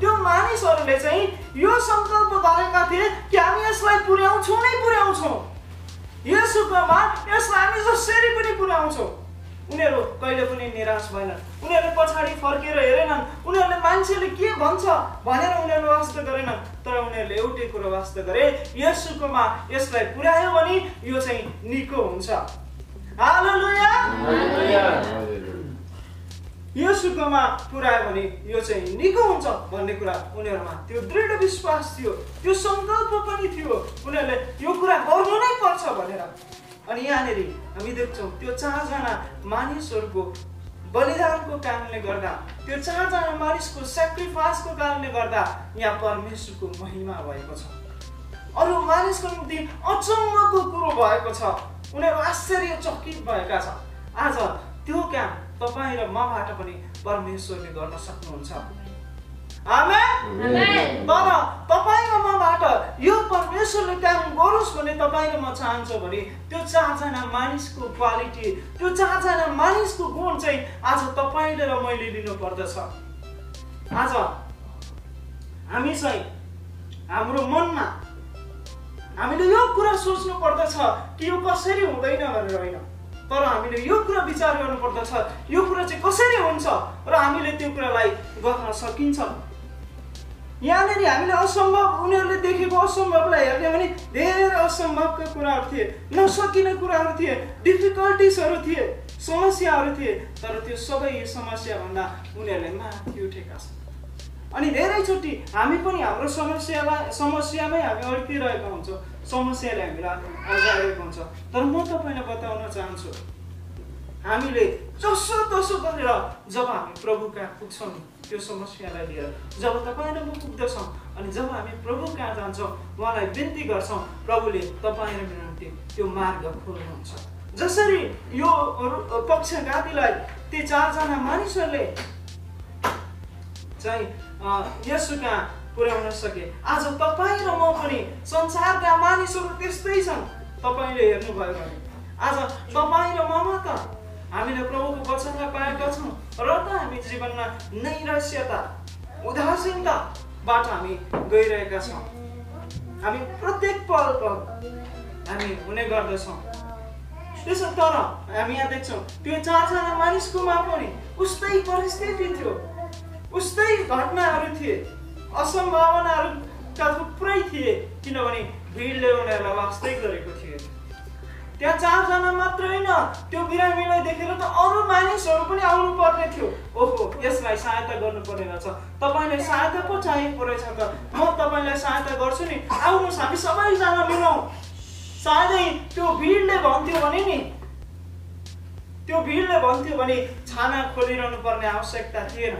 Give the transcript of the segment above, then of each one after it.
त्यो मानिसहरूले चाहिँ यो सङ्कल्प गरेका थिए कि हामी यसलाई पुर्याउँछौँ नै पुर्याउँछौँ। यसुकोमा यसलाई हामी जसरी पनि पुर्याउँछौँ। उनीहरू कहिले पनि निराश भएनन्। उनीहरूले पछाडि फर्केर हेरेनन्। उनीहरूले मान्छेले के भन्छ भनेर उनीहरूले वास्ता गरेनन्। तर उनीहरूले एउटै कुरो वास्ता गरे यसुकोमा यसलाई पुर्यायो भने यो चाहिँ निको हुन्छ। हालेलुया यसुकोमा पुऱ्यायो भने यो चाहिँ निको हुन्छ भन्ने कुरा उनीहरूमा त्यो दृढ विश्वास थियो। त्यो सङ्कल्प पनि थियो। उनीहरूले यो कुरा गर्नु नै पर्छ भनेर। अनि यहाँनिर हामी देख्छौँ त्यो चारजना मानिसहरूको बलिदानको कारणले गर्दा त्यो चारजना मानिसको सेक्रिफाइसको कारणले गर्दा यहाँ परमेश्वरको महिमा भएको छ। अरू मानिसको निम्ति अचम्मको कुरो भएको छ। उनीहरू आश्चर्यचकित भएका छ आज त्यो काम तपाईँ र मबाट पनि परमेश्वरले गर्न सक्नुहुन्छ। तर तपाईँ र मबाट यो परमेश्वरले काम गरोस् भने तपाईँ र म चाहन्छौँ भने त्यो चारजना मानिसको क्वालिटी त्यो चारजना मानिसको गुण चाहिँ आज तपाईँले र मैले लिनु पर्दछ आज हामी चाहिँ हाम्रो मनमा हामीले यो कुरा सोच्नु पर्दछ कि यो कसरी हुँदैन भनेर होइन। तर हामीले यो कुरा विचार गर्नु पर्दछ यो कुरा चाहिँ कसरी हुन्छ र हामीले त्यो कुरालाई गर्न सकिन्छ? यहाँनिर हामीले असम्भव उनीहरूले देखेको असम्भवलाई हेर्ने भने धेरै असम्भवका कुराहरू थिए नसकिने कुराहरू थिए डिफिकल्टिजहरू थिए समस्याहरू थिए तर त्यो सबै समस्याभन्दा उनीहरूले माथि उठेका छन्। अनि धेरैचोटि हामी पनि हाम्रो समस्यालाई समस्यामै हामी अड्किरहेका हुन्छौँ। समस्याले हामीलाई अल्झाइरहेको हुन्छ। तर म तपाईँलाई बताउन चाहन्छु हामीले जसो तसो गरेर जब हामी प्रभु कहाँ पुग्छौँ त्यो समस्यालाई लिएर जब तपाईँ र म पुग्दछौँ अनि जब हामी प्रभु कहाँ जान्छौँ उहाँलाई बिन्ती गर्छौँ प्रभुले तपाईँ र मेरो निम्ति त्यो मार्ग खोल्नुहुन्छ। जसरी यो पक्षघातीलाई ती चारजना मानिसहरूले चाहिँ यसो कहाँ पुर्याउन सके। आज तपाईँ र म पनि संसारका मानिसहरू त्यस्तै छन् तपाईँले हेर्नुभयो भने आज तपाईँ र ममा त हामीले प्रभुको वचनलाई पाएका छौँ र त हामी जीवनमा नैराश्यता उदासीनताबाट हामी गइरहेका छौँ। हामी प्रत्येक पल पल हामी हुने गर्दछौँ। त्यसो तर हामी यहाँ देख्छौँ त्यो चारजना मानिसकोमा पनि उस्तै परिस्थिति थियो। उस्तै घटनाहरू थिए। असम्भावनाहरूका थुप्रै थिए किनभने भिडले उनीहरूलाई वास्तै गरेको थियो त्यहाँ चारजना मात्र होइन त्यो बिरामीलाई देखेर त अरू मानिसहरू पनि आउनु पर्ने थियो। ओहो यसलाई सहायता गर्नुपर्ने रहेछ। तपाईँलाई सहायता पो चाहिएको रहेछ त। म तपाईँलाई सहायता गर्छु नि। आउनुहोस् हामी सबैजना मिलाउँ सायदै त्यो भिडले भन्थ्यो भने नि त्यो भिडले भन्थ्यो भने छाना खोलिरहनु पर्ने आवश्यकता थिएन।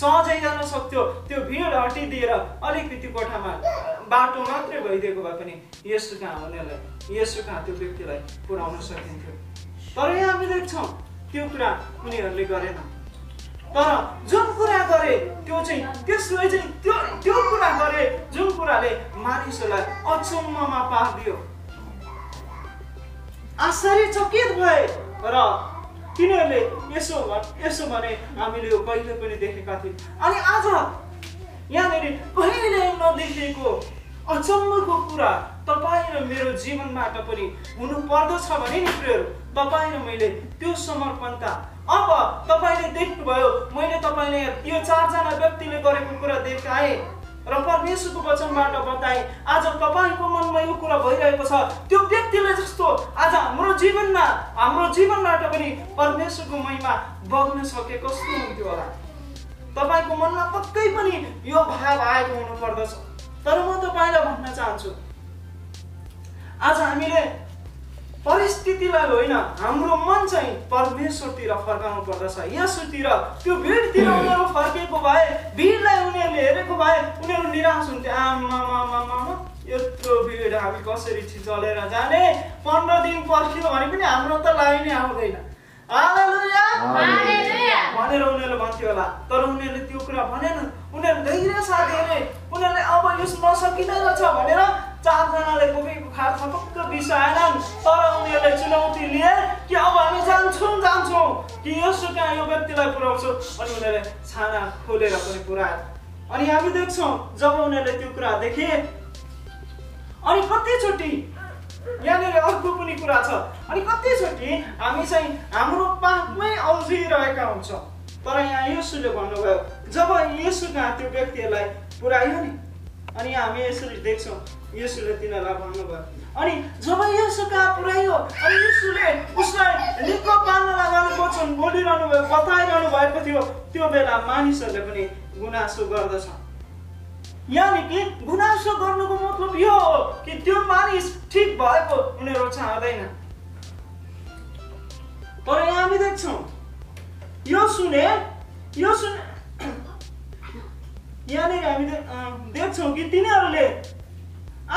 सहजै जान सक्थ्यो। त्यो भिड हटिदिएर अलिकति कोठामा बाटो मात्रै भइदिएको भए पनि यसो कहाँ हुनेलाई यसो कहाँ त्यो व्यक्तिलाई पुर्याउन सकिन्थ्यो? तर यहाँ हामी देख्छौँ त्यो कुरा उनीहरूले गरेन। तर जुन कुरा गरे त्यो चाहिँ त्यसले चाहिँ त्यो त्यो कुरा गरे जुन कुराले मानिसहरूलाई अचम्ममा पारिदियो। आश्चर्यचकित भए र तिनीहरूले यसो यसो भने हामीले यो कहिले पनि देखेका थियौँ। अनि आज यहाँनिर कहिले नदेखिएको अचम्मको कुरा तपाईँ र मेरो जीवनबाट पनि हुनु पर्दछ भने नि प्रियहरू तपाईँ र मैले त्यो समर्पणता अब तपाईँले देख्नुभयो मैले तपाईँले यो चारजना व्यक्तिले गरेको कुरा देखाएँ। र परमेश्वरको वचनबाट बताएँ आज तपाईँको मनमा यो कुरा भइरहेको छ। त्यो व्यक्तिले जस्तो आज हाम्रो जीवनमा हाम्रो जीवनबाट पनि परमेश्वरको महिमा बग्न सके कस्तो हुन्थ्यो होला। तपाईँको मनमा पक्कै पनि यो भाव आएको हुनुपर्दछ। तर म तपाईँलाई भन्न चाहन्छु आज हामीले परिस्थितिलाई होइन हाम्रो मन चाहिँ परमेश्वरतिर फर्काउनु पर्दछ। यसोतिर त्यो भिडतिर उनीहरू फर्केको भए भिडलाई उनीहरूले हेरेको भए उनीहरू निराश हुन्थ्यो आमा यत्रो भिड हामी कसरी चलेर जाने? पन्ध्र दिन पर्खियो भने पनि हाम्रो त लाइनै आउँदैन। भनेर उनीहरूले भन्थ्यो होला। तर उनीहरूले त्यो कुरा भनेन। उनीहरू धैर्य साथ हेरे उनीहरूले अब यो नसकिँदैन रहेछ भनेर चारजनाले बोकेको खाट थपक्क बिसाएनन् तर उनीहरूले चुनौती लिए कि अब हामी जान्छौँ जान्छौँ कि यसो कहाँ यो व्यक्तिलाई पुऱ्याउँछौँ अनि उनीहरूले छाना खोलेर पनि पुऱ्याए। अनि हामी देख्छौँ जब उनीहरूले त्यो कुरा देखे अनि कतिचोटि यहाँनिर अर्को पनि कुरा छ। अनि कतिचोटि हामी चाहिँ हाम्रो पापमै अल्झिरहेका हुन्छौँ। तर यहाँ यसुले भन्नुभयो जब यसु कहाँ त्यो व्यक्तिहरूलाई पुऱ्यायो नि अनि हामी यसरी देख्छौँ यसुले तिनीहरूलाई भन्नुभयो। अनि जब यसो कहाँ पुऱ्यायो अनि यसुले उसलाई निको पार्न लगाउने वचन बोलिरहनु भयो बताइरहनु भएको थियो त्यो बेला मानिसहरूले पनि गुनासो गर्दछ। यानि कि गुनासो गर्नुको मतलब यो हो कि त्यो मानिस ठिक भएको उनीहरू चाहँदैन तर यहाँ हामी देख्छौँ यो सुने यो सुने यहाँनिर हामी देख्छौँ कि तिनीहरूले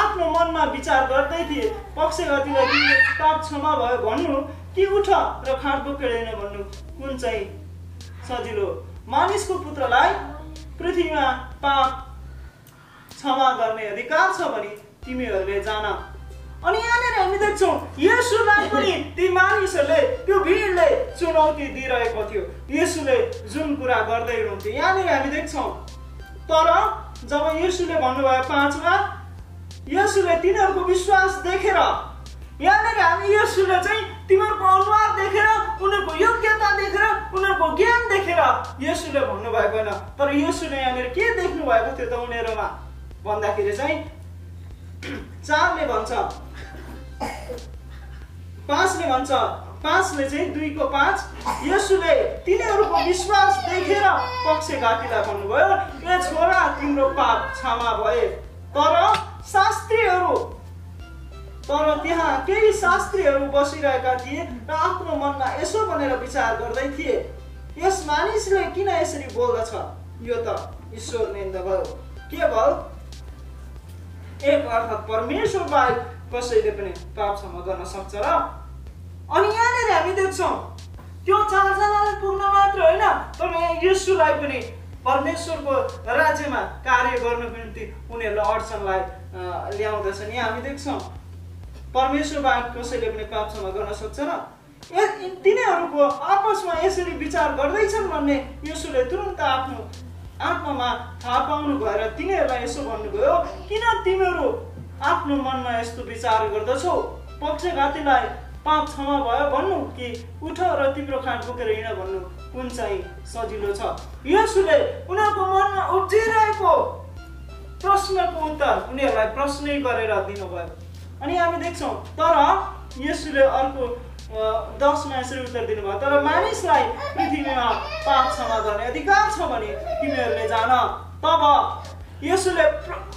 आफ्नो मनमा विचार गर्दै थिए। पक्षघातीलाई तिमीले पाप क्षमा भयो भन्नु कि उठ र खाट बोकेर भन्नु कुन चाहिँ सजिलो? मानिसको पुत्रलाई पृथ्वीमा पाप क्षमा गर्ने अधिकार छ भने तिमीहरूले जान। अनि यहाँनिर हामी देख्छौँ यसुलाई पनि ती मानिसहरूले त्यो भिडले चुनौती दिइरहेको थियो। यसुले जुन कुरा गर्दै हुनुहुन्थ्यो यहाँनिर हामी देख्छौँ तर जब यसुले भन्नुभयो पाँचमा यसुले तिनीहरूको विश्वास देखेर यहाँनिर हामी यसुले चाहिँ तिमीहरूको अनुहार देखेर उनीहरूको योग्यता देखेर उनीहरूको ज्ञान देखेर यसुले भन्नुभएको होइन। तर यसुले यहाँनिर के देख्नु भएको थियो त उनीहरूमा? भन्दाखेरि चाहिँ चारले भन्छ। पाँचले भन्छ पाँचले चाहिँ दुईको पाँच। यसुले तिनीहरूको विश्वास देखेर पक्षघातीलाई भन्नुभयो ए छोरा तिम्रो पाप क्षमा भए। तर शास्त्रीहरू तर त्यहाँ केही शास्त्रीहरू बसिरहेका थिए र आफ्नो मनमा यसो भनेर विचार गर्दै थिए। यस मानिसले किन यसरी बोल्दछ? यो त ईश्वर निन्द भयो। के भयो? एक अर्थात् परमेश्वर बाहेक कसैले पनि पाप क्षमा गर्न सक्छ र अनि यहाँनिर हामी देख्छौँ त्यो चारजनालाई पुग्न मात्र होइन तर यहाँ यीशुलाई पनि परमेश्वरको राज्यमा कार्य गर्नको निम्ति उनीहरूले अडचनलाई ल्याउँदछन् यहाँ हामी देख्छौँ परमेश्वर बाहेक कसैले पनि पाप गर्न सक्छ र तिनीहरूको आपसमा यसरी विचार गर्दैछन् भन्ने यसोले तुरन्त आफ्नो आत्मामा थाहा पाउनु भएर तिनीहरूलाई यसो भन्नुभयो किन तिमीहरू आफ्नो मनमा यस्तो विचार गर्दछौ पक्षघातीलाई पाप क्षमा भयो भन्नु कि उठ र तिम्रो खाट बोकेर हिँड भन्नु कुन चाहिँ सजिलो छ? यसुले उनीहरूको मनमा उब्जिरहेको प्रश्नको उत्तर उनीहरूलाई प्रश्नै गरेर दिनुभयो। अनि हामी देख्छौँ तर यसुले अर्को दसमा यसरी उत्तर दिनुभयो। तर मानिसलाई पृथ्वीमा पाप क्षमा गर्ने अधिकार छ भने तिमीहरूले जान। तब यसुले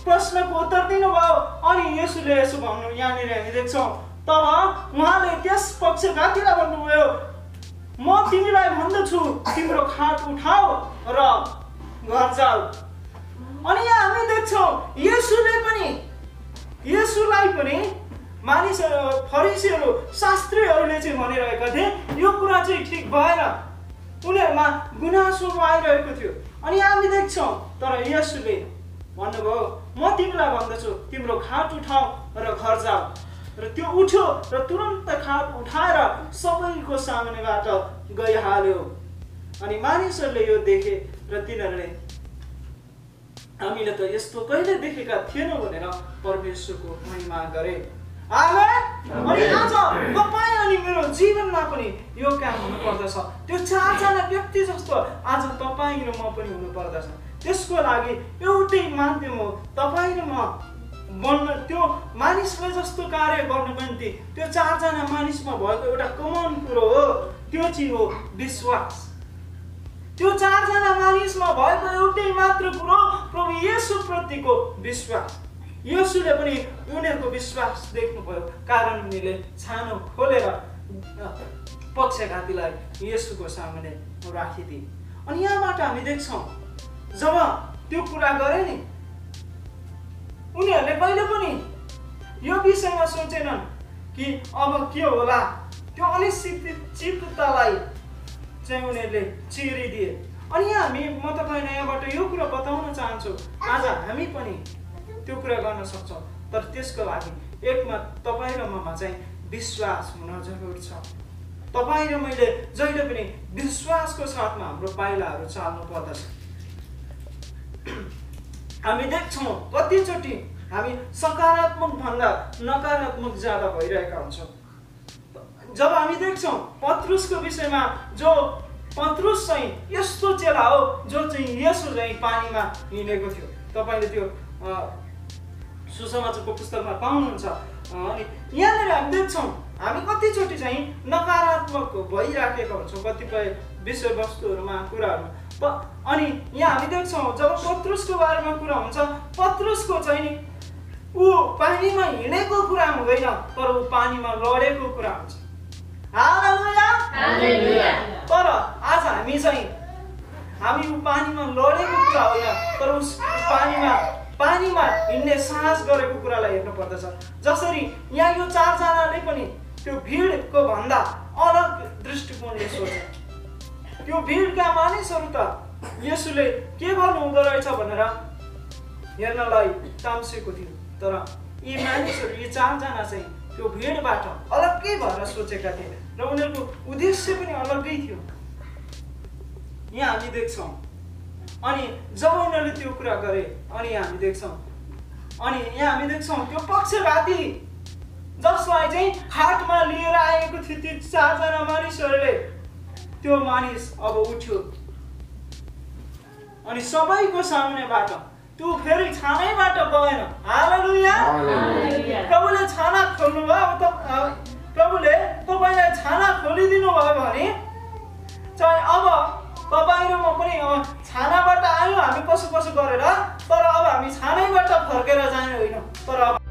प्रश्नको उत्तर दिनुभयो अनि यसुले यसो भन्नु यहाँनिर हामी देख्छौँ तब उहाँले त्यस पक्षघातीलाई भन्नुभयो म तिमीलाई भन्दछु तिम्रो खाट उठाऊ र घर जाऊ। अनि यहाँ हामी देख्छौँ यसुले पनि यसुलाई पनि मानिसहरू फरिसीहरू शास्त्रीहरूले चाहिँ भनिरहेका थिए यो कुरा चाहिँ ठिक भएन। उनीहरूमा गुनासो आइरहेको थियो। अनि हामी देख्छौँ तर यसुले भन्नुभयो म तिमीलाई भन्दछु तिम्रो खाट उठाऊ र घर जाऊ। र त्यो उठ्यो र तुरन्त खाट उठाएर सबैको सामुनेबाट गइहाल्यो। अनि मानिसहरूले यो देखे र तिनीहरूले हामीले त यस्तो कहिले देखेका थिएनौँ भनेर परमेश्वरको महिमा गरे। अनि आज तपाईँ अनि मेरो जीवनमा पनि यो काम हुनुपर्दछ। त्यो चारजना व्यक्ति जस्तो आज तपाईँ र म पनि हुनुपर्दछ। त्यसको लागि एउटै माध्यम हो तपाईँ र म। बन्न त्यो मानिसले जस्तो कार्य गर्नुको निम्ति त्यो चारजना मानिसमा भएको एउटा कमन कुरो हो त्यो चाहिँ हो विश्वास। त्यो चारजना मानिसमा भएको एउटै मात्र कुरो प्रभु येसुप्रतिको विश्वास। यसुले पनि उनीहरूको विश्वास देख्नुभयो कारण उनीहरूले छानो खोलेर पक्षघातीलाई यसुको सामुने राखिदिए। अनि यहाँबाट हामी देख्छौँ जब त्यो कुरा गरे नि उनीहरूले कहिले पनि यो विषयमा सोचेनन् कि अब के होला? त्यो अनिश्चित चित्ततालाई चाहिँ उनीहरूले चिरिदिए। अनि हामी म तपाईँलाई यहाँबाट यो कुरा बताउन चाहन्छु। आज हामी पनि त्यो कुरा गर्न सक्छौँ। तर त्यसको लागि एकमा तपाईँ र ममा चाहिँ विश्वास हुन जरुर छ। तपाईँ र मैले जहिले पनि विश्वासको साथमा हाम्रो पाइलाहरू चाल्नु पर्दछ। हामी देख्छौँ कतिचोटि हामी सकारात्मक भन्दा नकारात्मक ज्यादा भइरहेका हुन्छौँ। जब हामी देख्छौँ पत्रुसको विषयमा जो पत्रुस चाहिँ यस्तो चेला हो जो चाहिँ यसो चाहिँ पानीमा हिँडेको थियो। तपाईँले त्यो सुसमाचारको पुस्तकमा पाउनुहुन्छ। अनि यहाँनिर हामी देख्छौँ हामी कतिचोटि चाहिँ नकारात्मक भइराखेका हुन्छौँ कतिपय विषयवस्तुहरूमा कुराहरू। अनि यहाँ हामी देख्छौँ जब पत्रुसको बारेमा कुरा हुन्छ पत्रुसको चाहिँ नि ऊ पानीमा हिँडेको कुरा हुँदैन तर ऊ पानीमा लडेको कुरा हुन्छ। तर आज हामी चाहिँ हामी ऊ पानीमा लडेको कुरा होइन तर उस पानीमा पानीमा हिँड्ने साहस गरेको कुरालाई हेर्नु पर्दछ। जसरी यहाँ यो चारजनाले पनि त्यो भिडको भन्दा अलग दृष्टिकोणले सोचे। त्यो भिडका मानिसहरू त? यसुले के गर्नु हुँदो रहेछ भनेर हेर्नलाई ताम्सेको थियो तर यी मानिसहरू यी चारजना चाहिँ त्यो भिडबाट अलग्गै भएर सोचेका थिए र उनीहरूको उद्देश्य पनि अलग्गै थियो। यहाँ हामी देख्छौँ। अनि जब उनीहरूले त्यो कुरा गरे अनि हामी देख्छौँ। अनि यहाँ हामी देख्छौँ त्यो पक्षघाती जसलाई चाहिँ हाटमा लिएर आएको थियो ती चारजना मानिसहरूले त्यो मानिस अब उठ्यो। अनि सबैको सामनेबाट त्यो फेरि छानैबाट गएन। हालेलुया। प्रभुले छाना खोल्नु भयो अब त प्रभुले तपाईँलाई छाना खोलिदिनु भयो भने चाहिँ अब तपाईँ र म पनि छानाबाट आयौँ हामी कसो कसो गरेर तर अब हामी छानैबाट फर्केर जाने होइन। तर अब